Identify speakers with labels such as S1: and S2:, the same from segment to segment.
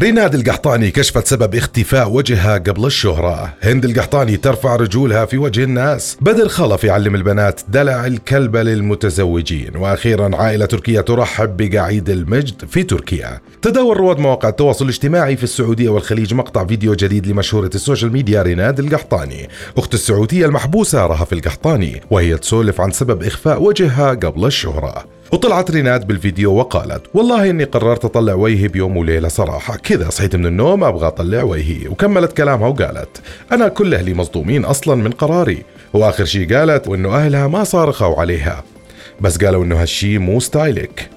S1: ريناد القحطاني كشفت سبب اختفاء وجهها قبل الشهرة. هند القحطاني ترفع رجولها في وجه الناس. بدر خلف يعلم البنات دلع الكلبة للمتزوجين. وأخيرا عائلة تركية ترحب بقعيد المجد في تركيا. تداول رواد مواقع التواصل الاجتماعي في السعودية والخليج مقطع فيديو جديد لمشهورة ال social media ريناد القحطاني. أخت السعودية المحبوسة رهف القحطاني وهي تسولف عن سبب إخفاء وجهها قبل الشهرة. وطلعت ريناد بالفيديو وقالت والله إني قررت أطلع وجهي بيوم وليلة صراحة. كذا صحيت من النوم أبغى أطلع وجهي وكملت كلامها وقالت أنا كل أهلي مصدومين أصلا من قراري. وآخر شي قالت وإنه أهلها ما صارخوا عليها. بس قالوا إنه هالشي مو style ك.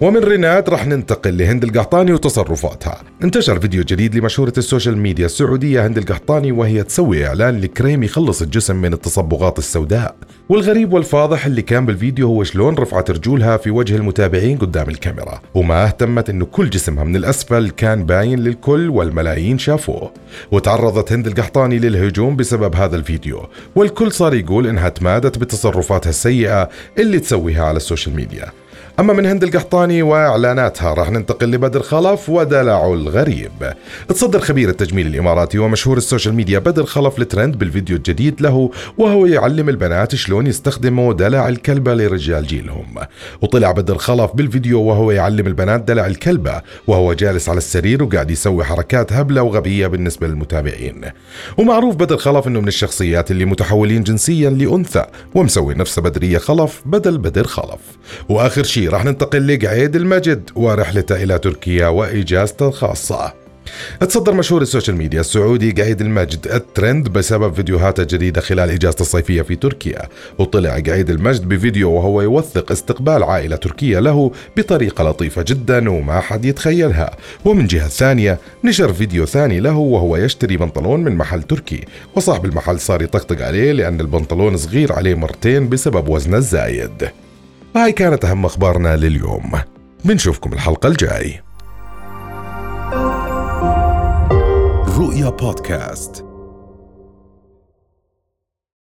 S1: ومن ريناد راح ننتقل لهند القحطاني وتصرفاتها. انتشر فيديو جديد لمشهورة ال social media السعودية هند القحطاني وهي تسوي إعلان لكريم يخلص الجسم من التصبغات السوداء. والغريب والفاضح اللي كان بالفيديو هو شلون رفعت رجولها في وجه المتابعين قدام الكاميرا. وما اهتمت إنه كل جسمها من الأسفل كان باين للكل والملايين شافوه. وتعرضت هند القحطاني للهجوم بسبب هذا الفيديو. والكل صار يقول إنها تمادت بتصرفاتها السيئة اللي تسويها على ال social media. أما من هند القحطاني وإعلاناتها راح ننتقل لبدر خلف ودلعه الغريب. تصدر خبير التجميل الإماراتي ومشهور ال social media بدر خلف الترند بالفيديو الجديد له وهو يعلم البنات شلون يستخدموا دلع الكلبة لرجال جيلهم. وطلع بدر خلف بالفيديو وهو يعلم البنات دلع الكلبة وهو جالس على السرير وقاعد يسوي حركات هبلة وغبية بالنسبة للمتابعين. ومعروف بدر خلف إنه من الشخصيات اللي متحولين جنسيا لأنثى ومسوي نفسه بدرية خلف بدل بدر خلف. وآخر شيء راح ننتقل لقعيد المجد ورحلته إلى تركيا وإجازته الخاصة. تصدر مشهور ال social media السعودي قعيد المجد الترند بسبب فيديوهاته الجديدة خلال إجازته الصيفية في تركيا. وطلع قعيد المجد بفيديو وهو يوثق استقبال عائلة تركية له بطريقة لطيفة جدا وما حد يتخيلها. ومن جهة ثانية نشر فيديو ثاني له وهو يشتري بنطلون من محل تركي. وصاحب المحل صار يطقطق عليه لأن البنطلون صغير عليه مرتين بسبب وزنه الزايد. هاي كانت أهم أخبارنا لليوم. بنشوفكم الحلقة الجاي.
S2: رؤيا بودكاست.